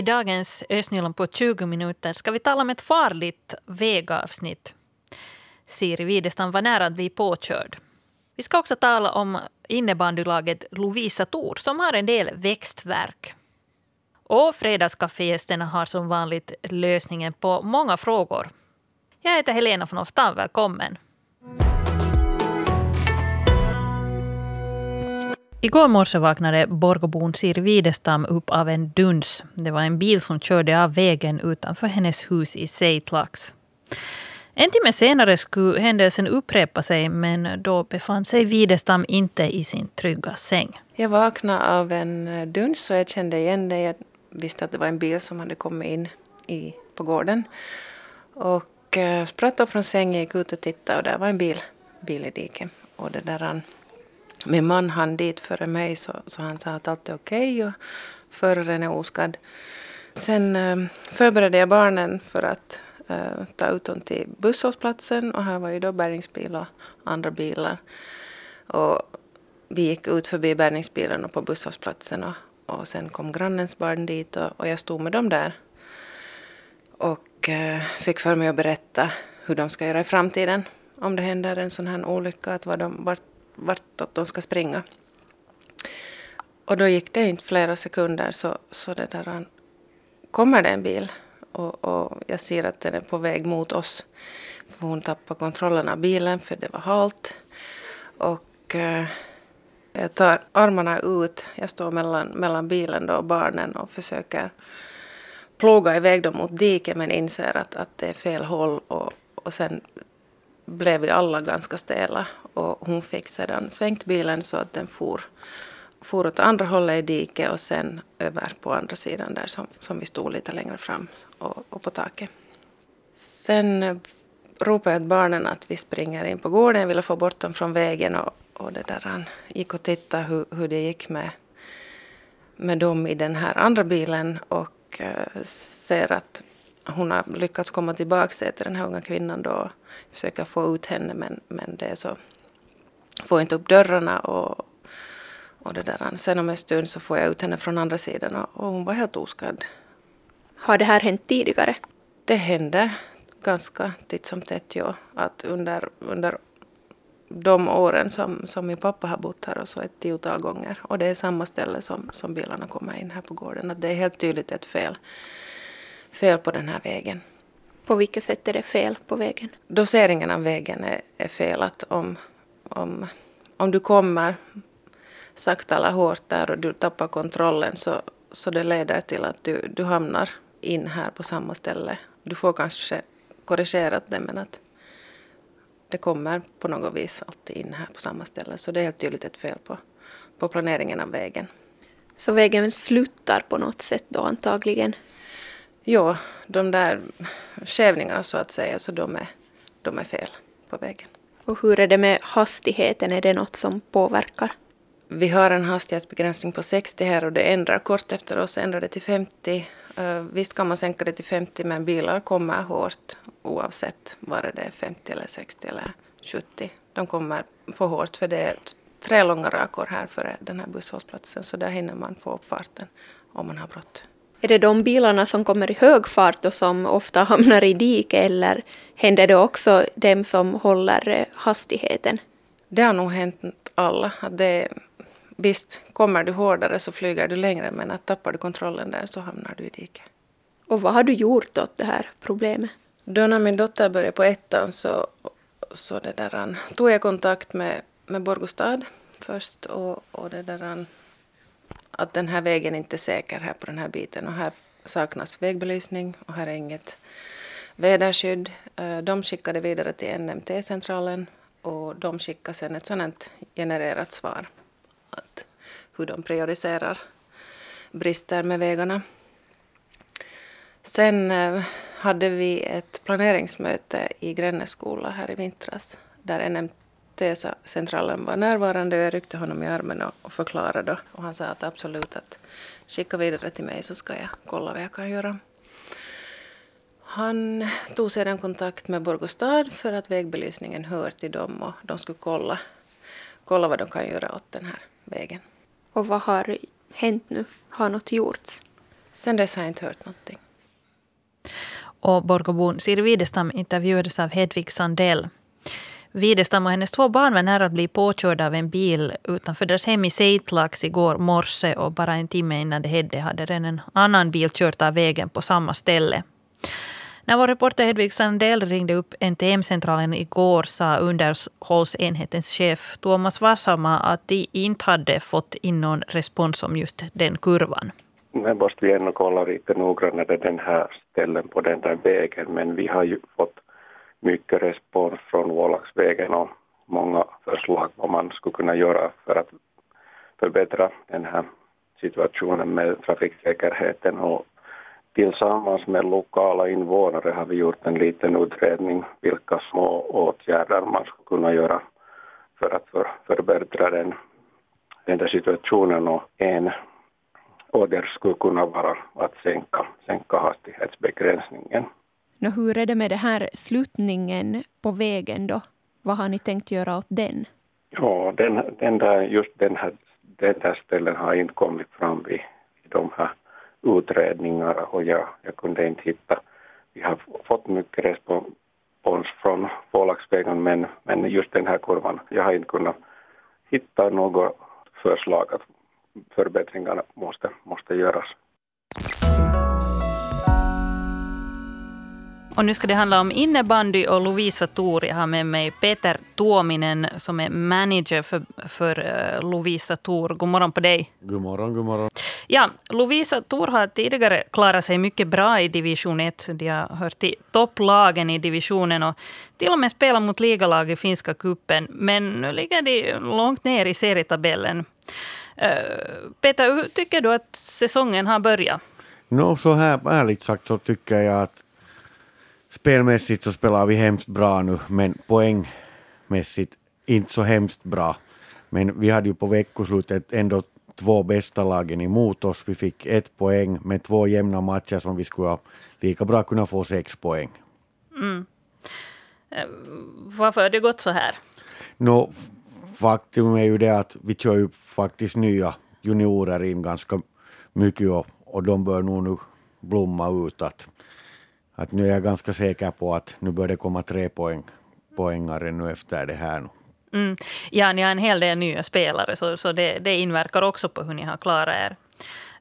I dagens Östnyland på 20 minuter ska vi tala om ett farligt vägavsnitt. Siri Widestam var nära att bli påkörd. Vi ska också tala om innebandylaget Lovisa Tor som har en del växtverk. Och fredagskaffegästerna har som vanligt lösningen på många frågor. Jag heter Helena von Oftan, välkommen. Igår morse vaknade Borgobon Sir Widestam upp av en duns. Det var en bil som körde av vägen utanför hennes hus i Seitlax. En timme senare skulle händelsen upprepa sig men då befann sig Widestam inte i sin trygga säng. Jag vaknade av en eh, duns och jag kände igen det. Jag visste att det var en bil som hade kommit in i, på gården. Och eh, spratt upp från sängen, gick ut och tittade och där var en bil, bil i diket. Och det där, min man hann dit före mig så, så han sa att allt är okej okay och föraren är oskadd. Sen eh, förberedde jag barnen för att eh, ta ut dem till busshållplatsen och här var ju då bärgningsbil och andra bilar. Och vi gick ut förbi bärgningsbilen och på busshållplatsen och, och sen kom grannens barn dit och, och jag stod med dem där. Och eh, fick för mig att berätta hur de ska göra i framtiden om det händer en sån här olycka, att vad de, vart, vartåt de ska springa. Och då gick det inte flera sekunder så, så det där, kommer det en bil och, och, jag ser att den är på väg mot oss. För hon tappar kontrollen av bilen för det var halt. Och eh, jag tar armarna ut. Jag står mellan, mellan bilen då och barnen och försöker ploga iväg dem mot diket men inser att, att det är fel håll. Och, och sen blev vi alla ganska stela och hon fick sedan svängt bilen så att den for, for åt andra hållet i diket och sen över på andra sidan där som, som vi stod lite längre fram och, och på taket. Sen ropade jag till barnen att vi springer in på gården, jag ville få bort dem från vägen och, och det där, han gick och tittade hur, hur det gick med, med dem i den här andra bilen och eh, ser att hon har lyckats komma tillbaka till den här unga kvinnan då och försöka få ut henne men, men det är så, får inte upp dörrarna och, och det där. Sen om en stund så får jag ut henne från andra sidan och, och hon var helt oskadd. Har det här hänt tidigare? Det händer ganska titt som tätt, ja. Att under, under de åren som, som min pappa har bott här och så ett tiotal gånger. Och det är samma ställe som, som bilarna kommer in här på gården. Att det är helt tydligt ett fel, fel på den här vägen. På vilket sätt är det fel på vägen? Doseringen av vägen är, är fel. Att om, om, om du kommer sakta eller hårt där och du tappar kontrollen så, så det leder till att du, du hamnar in här på samma ställe. Du får kanske korrigerat det men att det kommer på något vis alltid in här på samma ställe. Så det är helt tydligt ett fel på, på planeringen av vägen. Så vägen slutar på något sätt då antagligen? Ja, de där skevningarna så att säga, så de är, de är fel på vägen. Och hur är det med hastigheten, är det något som påverkar? Vi har en hastighetsbegränsning på 60 här och det ändrar kort efter oss, ändrar det till 50. Uh, visst kan man sänka det till 50 men bilar kommer hårt oavsett var det är 50 eller 60 eller 70. De kommer få hårt för det är tre långa rakor här före den här busshållplatsen så där hinner man få upp farten om man har brått. Är det de bilarna som kommer i hög fart och som ofta hamnar i diket eller händer det också dem som håller eh, hastigheten? Det har nog hänt alla. Att det, visst, kommer du hårdare så flyger du längre men att tappar du kontrollen där så hamnar du i diket. Och vad har du gjort åt det här problemet? Då när min dotter började på ettan så, så det där, tog jag kontakt med, med Borgostad först och, och det där, att den här vägen inte är säker här på den här biten och här saknas vägbelysning och här är inget väderskydd. Eh, de skickade vidare till NMT-centralen och de skickade sedan ett sådant genererat svar att hur de prioriterar brister med vägarna. Sen eh, hade vi ett planeringsmöte i Grännes skola här i vintras där NMT NMT-centralen var närvarande och jag ryckte honom i armen och, förklarade och han sa att absolut att skicka vidare till mig så ska jag kolla vad jag kan göra. Han tog sedan kontakt med Borgostad för att vägbelysningen hör till dem och de skulle kolla, kolla vad de kan göra åt den här vägen. Och vad har hänt nu? Har något gjorts? Sen dess har jag inte hört någonting. Och Borgobon Siri Widestam intervjuades av Hedvig Sandell. Widestam och hennes två barn var nära att bli påkörda av en bil utanför deras hem i Seitlax igår morse och bara en timme innan det hände hade redan en annan bil kört av vägen på samma ställe. När vår reporter Hedvig Sandell ringde upp NTM-centralen igår sa underhållsenhetens chef Tuomas Vassama att de inte hade fått in någon respons om just den kurvan. Nu måste vi ändå kolla lite noggrannare den här ställen på den där vägen men vi har ju fått mycket respons från Vålaxvägen och många förslag vad man skulle kunna göra för att förbättra den här situationen med trafiksäkerheten och tillsammans med lokala invånare har vi gjort en liten utredning vilka små åtgärder man skulle kunna göra för att för, förbättra den, den där situationen och en åtgärd skulle kunna vara att sänka, sänka hastighetsbegränsningen. Nå, hur är det med den här sluttningen på vägen då? Vad har ni tänkt göra åt den? Ja, den, den där, just den här, den där ställen har inte kommit fram i, vid de här utredningarna och jag, jag kunde inte hitta. Vi har fått mycket respons från Pålaxvägen men, men just den här kurvan, jag har inte kunnat hitta något förslag att förbättringarna måste, måste göras. Och nu ska det handla om innebandy och Lovisa Thor. Jag har med mig Peter Tuominen som är manager för, för uh, Lovisa Thor. God morgon på dig. God morgon, god morgon. Ja, Lovisa Thor har tidigare klarat sig mycket bra i division 1. De har hört till topplagen i divisionen och till och med spelat mot ligalag i finska kuppen. Men nu ligger de långt ner i serietabellen. Uh, Peter, hur tycker du att säsongen har börjat? No, så här ärligt sagt så tycker jag att spelmässigt så spelar vi hemskt bra nu, men poängmässigt inte så hemskt bra. Men vi hade ju på veckoslutet ändå två bästa lagen emot oss. Vi fick ett poäng med två jämna matcher som vi skulle lika bra kunna få sex poäng. Mm. Eh, varför har det gått så här? No, faktum är ju det att vi kör ju faktiskt nya juniorer in ganska mycket och, och de bör nog nu blomma ut. Att att nu är jag ganska säker på att nu bör det komma tre poäng, poängare nu efter det här. Nu. Mm. Ja, ni har en hel del nya spelare, så, så det, det inverkar också på hur ni har klarat er.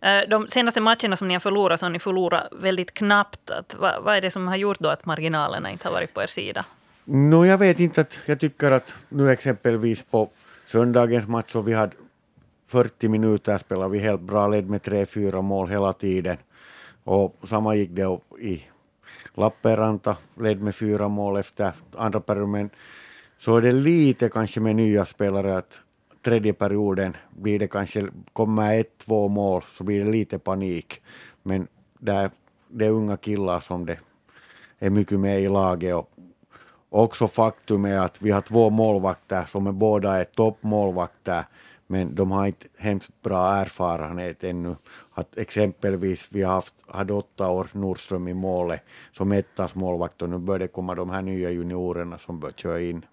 Eh, de senaste matcherna som ni har förlorat så har ni förlorat väldigt knappt. Att, vad, vad är det som har gjort då att marginalerna inte har varit på er sida? No, jag vet inte. att Jag tycker att nu exempelvis på söndagens match så vi hade 40 minuter spelade vi helt bra, led med tre, fyra mål hela tiden. Och samma gick det i Lappeenranta led med fyra mål efter andra perioden. Så är det lite kanske med nya spelare att tredje perioden blir det kanske, kommer ett, två mål så blir det lite panik. Men det är, det är unga killar som det är mycket med i laget. Och också faktum är att vi har två målvakter som är båda är toppmålvakter men de har inte hemskt bra erfarenhet ännu. Att exempelvis vi har haft, hade åtta år Nordström i målet som ettas målvakt och nu börjar det komma de här nya juniorerna som bör köra in.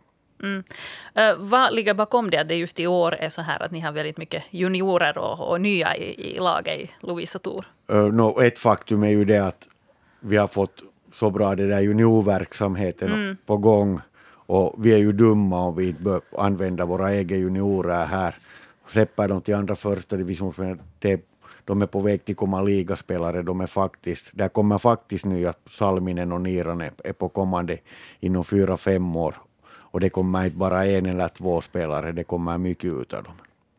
Mm. Uh, vad ligger bakom det att det just i år är så här att ni har väldigt mycket juniorer och, och nya i, i laget i Lovisa Tor? Uh, no, ett faktum är ju det att vi har fått så bra det där juniorverksamheten mm. på gång och vi är ju dumma om vi inte bör använda våra egna juniorer här släpper dem till andra första division. De är på väg till komma ligaspelare. De är faktiskt, där kommer faktiskt nya Salminen och Niran är på kommande inom fyra, fem år. Och det kommer inte bara en eller två spelare, det kommer mycket ut av dem.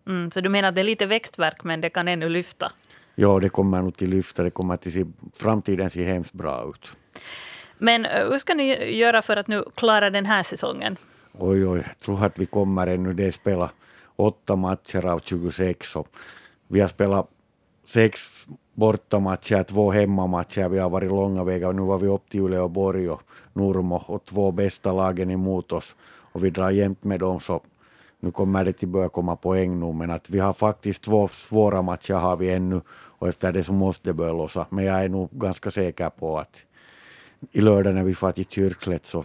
Mm, så du menar att det är lite växtverk, men det kan ännu lyfta? Ja, det kommer nog till lyfta. Det kommer till se, framtiden se hemskt bra ut. Men hur ska ni göra för att nu klara den här säsongen? Oj, oj, jag tror att vi kommer ännu det spela åtta matcher av 26. Och vi har spelat sex bortamatcher, två hemmamatcher. Vi har varit långa vägar nu var vi upp till Uleåborg och Nurmo och två bästa lagen emot oss. Och vi drar jämt med dem så nu kommer det till börja komma poäng nu, men att vi har faktiskt två svåra matcher har vi ännu och efter det så måste det börja lossa. Men jag är nog ganska säker på att i lördag när vi får till Kyrkslätt så,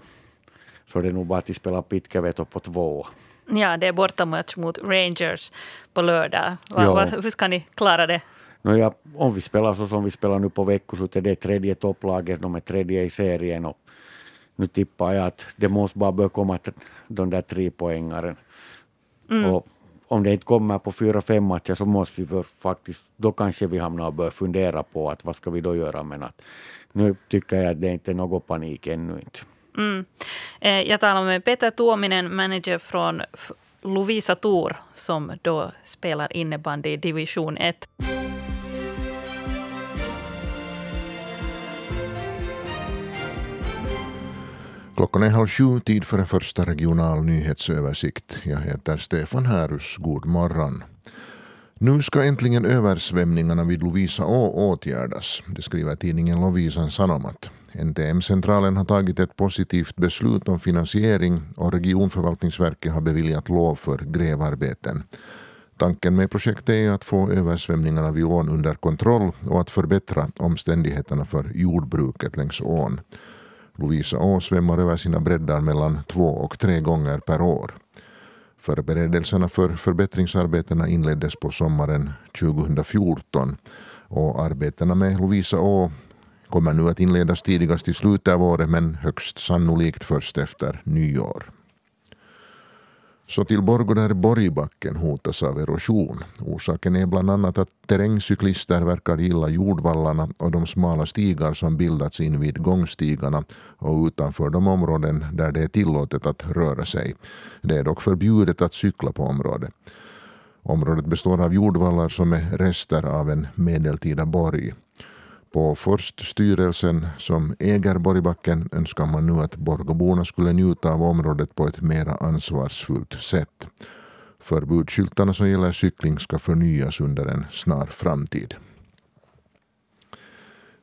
så det nog bara att spela Pitkäveto på två. Ja, det är bortamatch mot Rangers på lördag. Va, va, hur ska ni klara det? Nåja, om vi spelar så som vi spelar nu på veckoslutet, det är tredje topplaget, de är tredje i serien och nu tippar jag att det måste bara börja komma de där tre poängaren. Mm. Och om det inte kommer på fyra, fem matcher så måste vi faktiskt, då kanske vi hamnar och börjar fundera på att vad ska vi då göra. Men att nu tycker jag att det inte är någon panik ännu inte. Mm. Eh, jag talar med Peter Tuominen, manager från Lovisa Tor, som då spelar innebandy i division 1. Klockan är halv sju, tid för en första regional nyhetsöversikt. Jag heter Stefan Härus. God morgon. Nu ska äntligen översvämningarna vid Lovisa å åtgärdas. Det skriver tidningen Lovisan Sanomat. NTM-centralen har tagit ett positivt beslut om finansiering och regionförvaltningsverket har beviljat lov för grävarbeten. Tanken med projektet är att få översvämningarna vid ån under kontroll och att förbättra omständigheterna för jordbruket längs ån. Lovisa å svämmar över sina breddar mellan två och tre gånger per år. Förberedelserna för förbättringsarbetena inleddes på sommaren 2014 och arbetena med Lovisa å kommer nu att inledas tidigast i slutet av året men högst sannolikt först efter nyår. Så till Borgå där Borgbacken hotas av erosion. Orsaken är bland annat att terrängcyklister verkar gilla jordvallarna och de smala stigar som bildats invid gångstigarna och utanför de områden där det är tillåtet att röra sig. Det är dock förbjudet att cykla på området. Området består av jordvallar som är rester av en medeltida borg. På Forststyrelsen som äger Borgbacken önskar man nu att Borgåborna skulle njuta av området på ett mera ansvarsfullt sätt. Förbudsskyltarna som gäller cykling ska förnyas under en snar framtid.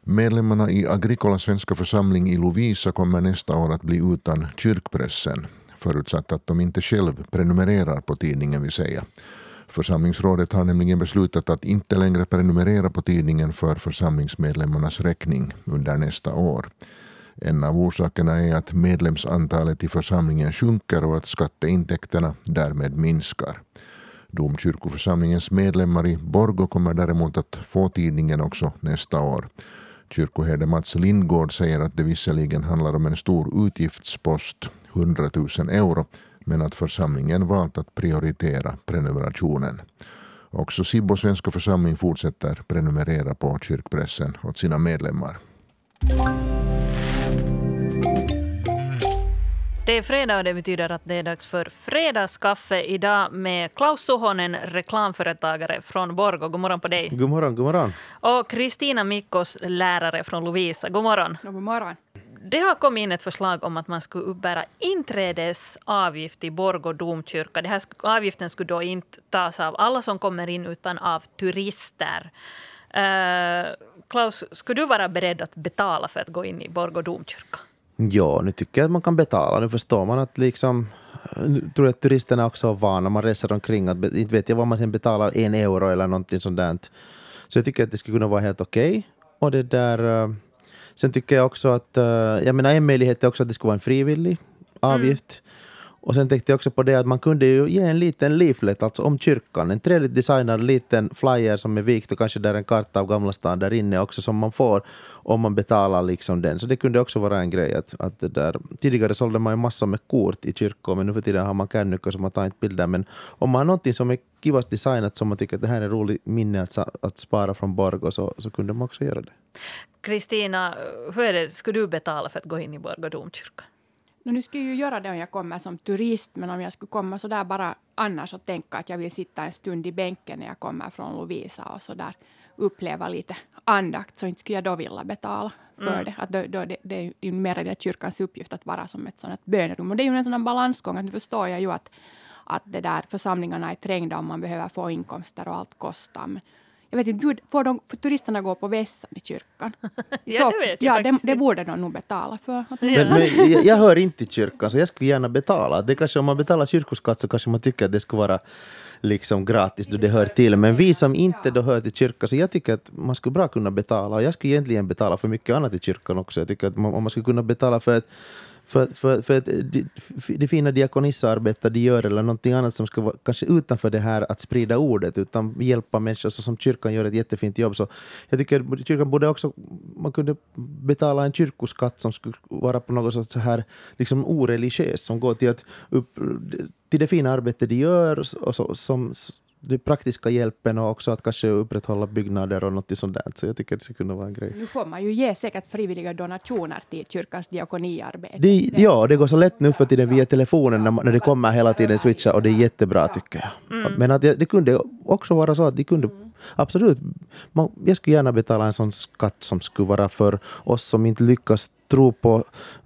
Medlemmarna i Agricola svenska församling i Lovisa kommer nästa år att bli utan kyrkpressen förutsatt att de inte själv prenumererar på tidningen vill säga. Församlingsrådet har nämligen beslutat att inte längre prenumerera på tidningen för församlingsmedlemmarnas räkning under nästa år. En av orsakerna är att medlemsantalet i församlingen sjunker och att skatteintäkterna därmed minskar. Domkyrkoförsamlingens medlemmar i Borgo kommer däremot att få tidningen också nästa år. Kyrkoherde Mats Lindgård säger att det visserligen handlar om en stor utgiftspost, 100 000 euro, men att församlingen valt att prioritera prenumerationen. Också Sibbo svenska församling fortsätter prenumerera på kyrkpressen åt sina medlemmar. Det är fredag och det betyder att det är dags för fredagskaffe idag med Klaus Suhonen, reklamföretagare från Borgå. God morgon på dig. God morgon, god morgon. Och Kristina Mikkos, lärare från Lovisa. God morgon. God morgon det har kommit in ett förslag om att man skulle uppbära inträdesavgift i Borgå domkyrka. Den här avgiften skulle då inte tas av alla som kommer in utan av turister. Uh, Klaus, skulle du vara beredd att betala för att gå in i Borgå domkyrka? Ja, nu tycker jag att man kan betala. Nu förstår man att liksom eh, nu tror jag att turisterna också är vana. Man reser omkring. Att, inte vet jag vad man sen betalar, en euro eller någonting sånt där. Så jag tycker att det skulle kunna vara helt okej. Okay. Och det där... Uh, Sen tycker jag också att, uh, jag menar en möjlighet är också att det skulle vara en frivillig avgift. Mm. Och sen tänkte jag också på det att man kunde ju ge en liten leaflet alltså om kyrkan. En trevligt designad liten flyer som är vikt och kanske där en karta av Gamla stan där inne också som man får om man betalar liksom den. Så det kunde också vara en grej. Att, att det där. Tidigare sålde man ju massor med kort i kyrkor men nu för tiden har man kännyckor som man tar inte bilder. Men om man har någonting som är kivast designat som man tycker att det här är roligt minne att, att spara från Borgå så, så kunde man också göra det. Kristina, hur är det, skulle du betala för att gå in i Borgå domkyrka? No, nu skulle jag ju göra det om jag kommer som turist, men om jag skulle komma så där bara annars och tänka att jag vill sitta en stund i bänken när jag kommer från Lovisa och så där uppleva lite andakt, så inte skulle jag då vilja betala för mm. det. Att då, då, det. Det är ju mer det kyrkans uppgift att vara som ett sådant bönerum. Och det är ju en sån balansgång, att nu förstår jag ju att, att det där församlingarna är trängda och man behöver få inkomster och allt kostar. Men, jag vet inte, får, de, får turisterna gå på vässan i kyrkan? ja, det vet jag ja, det, det, borde de nog betala för. Men, men, jag, jag hör inte till kyrkan, så jag skulle gärna betala. Det kanske, om man betalar kyrkoskatt så kanske man tycker att det skulle vara liksom gratis då det hör till. Men vi som inte då hör till kyrkan, så jag tycker att man skulle bra kunna betala. Och jag skulle egentligen betala för mycket annat i kyrkan också. Jag tycker att om man skulle kunna betala för ett för, för, för att eh, det, det fina diakonissarbetet de gör eller någonting annat som ska vara kanske utanför det här att sprida ordet utan hjälpa människor så som kyrkan gör ett jättefint jobb. Så jag tycker kyrkan borde också, man kunde betala en kyrkoskatt som skulle vara på något sätt så här liksom oreligiös som går till, att upp, till det fina arbete de gör och så, som den praktiska hjälpen och också att kanske upprätthålla byggnader och något sånt där. Så jag tycker det skulle kunna vara en grej. Nu får man ju ge säkert frivilliga donationer till kyrkans diakoniarbete. Det, ja, det går så lätt nu för tiden via telefonen när, när det kommer hela tiden switcha och det är jättebra tycker jag. Mm. Men att det, det, kunde också vara så att de kunde mm. Absolut. Man, jag skulle gärna betala en sån skatt som skulle vara för oss som inte lyckas tro på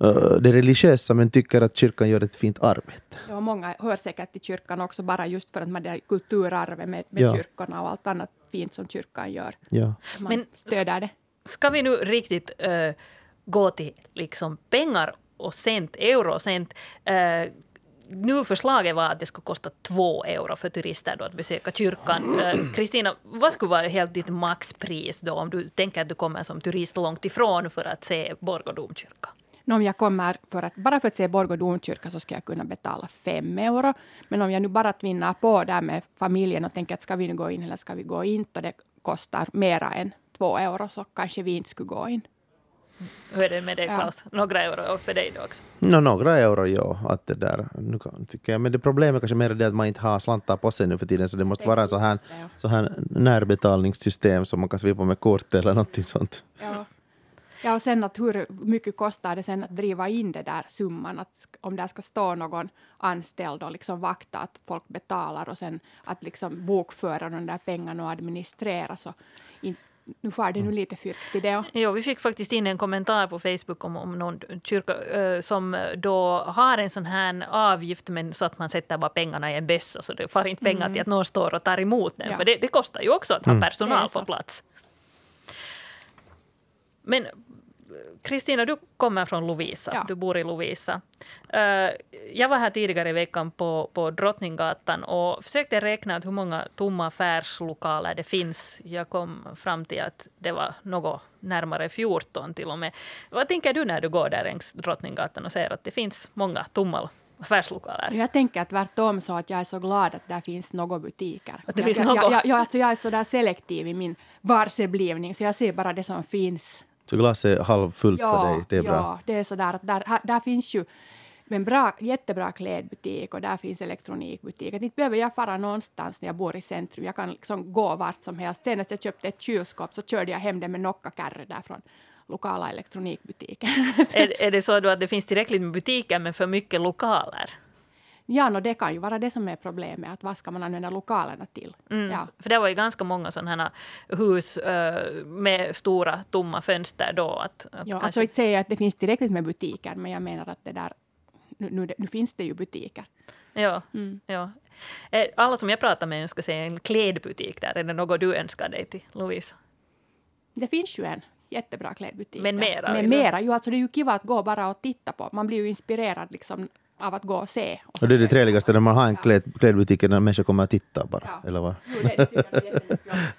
uh, det religiösa men tycker att kyrkan gör ett fint arbete. Ja, många hör säkert till kyrkan också bara just för att man är kulturarvet med, med ja. kyrkorna och allt annat fint som kyrkan gör. Ja. Man men stöder det. Ska vi nu riktigt uh, gå till liksom pengar och cent, euro och cent. Uh, nu förslaget var att det skulle kosta två euro för turister då att besöka kyrkan. Eh, Kristina, vad skulle vara helt ditt maxpris då om du tänker att du kommer som turist långt ifrån för att se Borgå domkyrka? Om jag kommer för att, bara för att se Borgå domkyrka så ska jag kunna betala fem euro. Men om jag nu bara tvinnar på där med familjen och tänker att ska vi nu gå in eller ska vi gå in och det kostar mera än två euro så kanske vi inte skulle gå in. Hur är det med dig Klaus? Ja. Några euro för dig då också? No, några euro, ja. Att det där, nu tycker jag. Men det problemet kanske mer är det att man inte har slantar på sig nu för tiden, så det måste vara så här, så här närbetalningssystem som man kan svipa med kort eller någonting sånt. Ja. Ja, och sen att hur mycket kostar det sen att driva in det där summan? Att om där ska stå någon anställd och liksom vakta att folk betalar och sen att liksom bokföra de där pengarna och administrera så inte nu far det nu mm. lite fyrt till det. Jo, vi fick faktiskt in en kommentar på Facebook om, om någon kyrka uh, som då har en sån här avgift men så att man sätter bara pengarna i en bössa så det far inte pengar mm. till att någon står och tar emot den. Ja. För det, det, kostar ju också att ha mm. personal på plats. Men Kristina, du kommer från Lovisa. Ja. Du bor i Lovisa. Uh, jag var här tidigare i veckan på, på Drottninggatan och försökte räkna ut hur många tomma affärslokaler det finns. Jag kom fram till att det var något närmare 14 till och med. Vad tänker du när du går där längs Drottninggatan och ser att det finns många tomma affärslokaler? Jag tänker tvärtom så att jag är så glad att det finns några butiker. Att det finns jag, något? Jag, jag, jag, alltså jag är så där selektiv i min varseblivning så jag ser bara det som finns så glaset är halvfullt ja, för dig, det är bra. Ja, det är så där att där, där finns ju en bra, jättebra klädbutik och där finns elektronikbutik. Att inte behöver jag fara någonstans när jag bor i centrum. Jag kan liksom gå vart som helst. Senast jag köpte ett kylskåp så körde jag hem det med Nocca-kärre därifrån lokala elektronikbutiken. är, är det så då att det finns tillräckligt med butiker men för mycket lokaler? Ja, no, det kan ju vara det som är problemet, att vad ska man använda lokalerna till? Mm, ja. För det var ju ganska många sådana hus uh, med stora tomma fönster då. Att, att ja, kanske... alltså inte säga att det finns tillräckligt med butiker, men jag menar att det där, nu, nu, nu finns det ju butiker. Ja, mm. ja. Eh, alla som jag pratar med önskar sig en klädbutik där. Är det något du önskar dig till, Louisa? Det finns ju en jättebra klädbutik. Men mera? Men mera. Jo, alltså det är ju kiva att gå bara och titta på. Man blir ju inspirerad liksom av att gå och se. Och, och det är det trevligaste när man har en kläd, klädbutik när människor kommer och tittar bara. Ja. Eller vad? Jo, det, det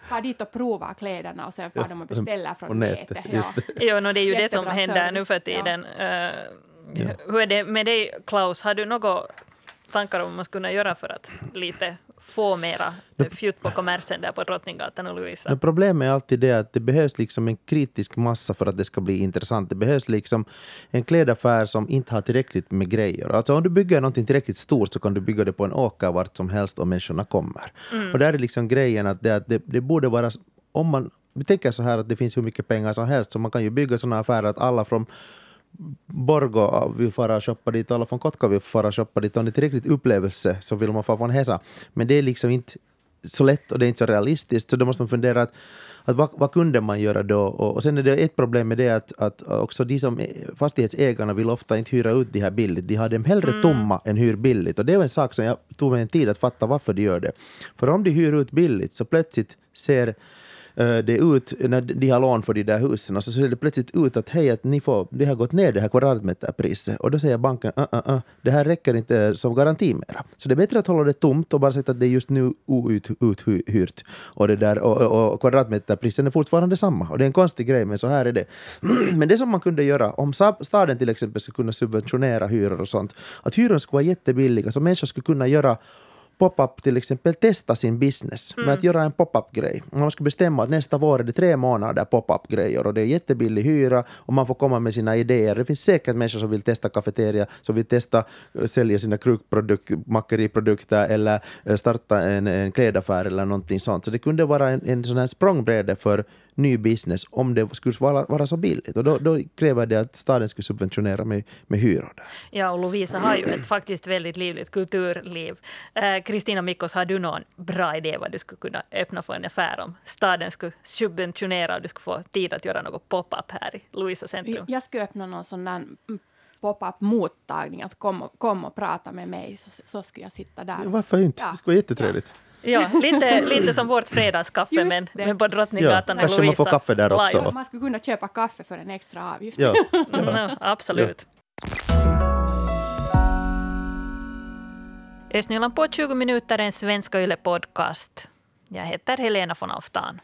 Far dit och prova kläderna och sen far ja. de och beställer från nätet. Ja. Jo, no, det är ju det som händer nu för tiden. Ja. Uh, hur är det med dig, Klaus? Har du några tankar om vad man skulle kunna göra för att lite få mera fjutt på kommersen där på Drottninggatan och Lovisa. Men problemet är alltid det att det behövs liksom en kritisk massa för att det ska bli intressant. Det behövs liksom en klädaffär som inte har tillräckligt med grejer. Alltså om du bygger något tillräckligt stort så kan du bygga det på en åker vart som helst och människorna kommer. Mm. Och där är liksom grejen att det, att det, det borde vara om man vi tänker så här att det finns hur mycket pengar som helst så man kan ju bygga sådana affärer att alla från Borgo vill fara och shoppa dit, alla från Kotka vill fara och shoppa dit. Om det är tillräckligt upplevelse så vill man få från Hesa. Men det är liksom inte så lätt och det är inte så realistiskt. Så då måste man fundera att, att vad, vad kunde man göra då? Och, och sen är det ett problem med det att, att också de som fastighetsägarna vill ofta inte hyra ut de här billigt. De har dem hellre mm. tomma än hyr billigt. Och det är en sak som jag tog mig en tid att fatta varför de gör det. För om de hyr ut billigt så plötsligt ser Eh, det ut, när de har lån för de där husen, alltså så ser det plötsligt ut att hej, att ni får, det har gått ner det här kvadratmeterpriset. Och då säger banken, uh, uh, uh, det här räcker inte som garanti mera. Så det är bättre att hålla det tomt och bara säga att det är just nu outhyrt. Och, det där, och, och, och kvadratmeterpriset är fortfarande samma. Och det är en konstig grej, men så här är det. men det som man kunde göra, om staden till exempel skulle kunna subventionera hyror och sånt, att hyrorna skulle vara jättebilliga, så människor skulle kunna göra pop-up till exempel testa sin business mm. med att göra en pop-up-grej. Man ska bestämma att nästa vår är det tre månader pop-up-grejer och det är jättebillig hyra och man får komma med sina idéer. Det finns säkert människor som vill testa kafeteria, som vill testa uh, sälja sina krukmakeriprodukter eller uh, starta en, en klädaffär eller någonting sånt. Så det kunde vara en, en sån här språngbräde för ny business om det skulle vara, vara så billigt. Och då, då kräver det att staden skulle subventionera med, med hyror. Där. Ja, och Lovisa har ju ett faktiskt väldigt livligt kulturliv. Eh, Kristina eh, Mikkos, har du någon bra idé vad du skulle kunna öppna för en affär om staden skulle subventionera och du skulle få tid att göra något pop-up här i Lovisa centrum? Jag skulle öppna någon sån där pop-up mottagning, att kom och, kom och prata med mig, så, så skulle jag sitta där. Varför inte? Ja. Det skulle vara jättetrevligt. Ja. Ja, lite, lite som vårt fredagskaffe, men, men på Drottninggatan ja, Kanske man får kaffe där också. Ja, man skulle kunna köpa kaffe för en extra avgift. Ja, ja. no, absolut. Östnyland på 20 minuter, en svenska Yle-podcast. Jag heter Helena von Aftan.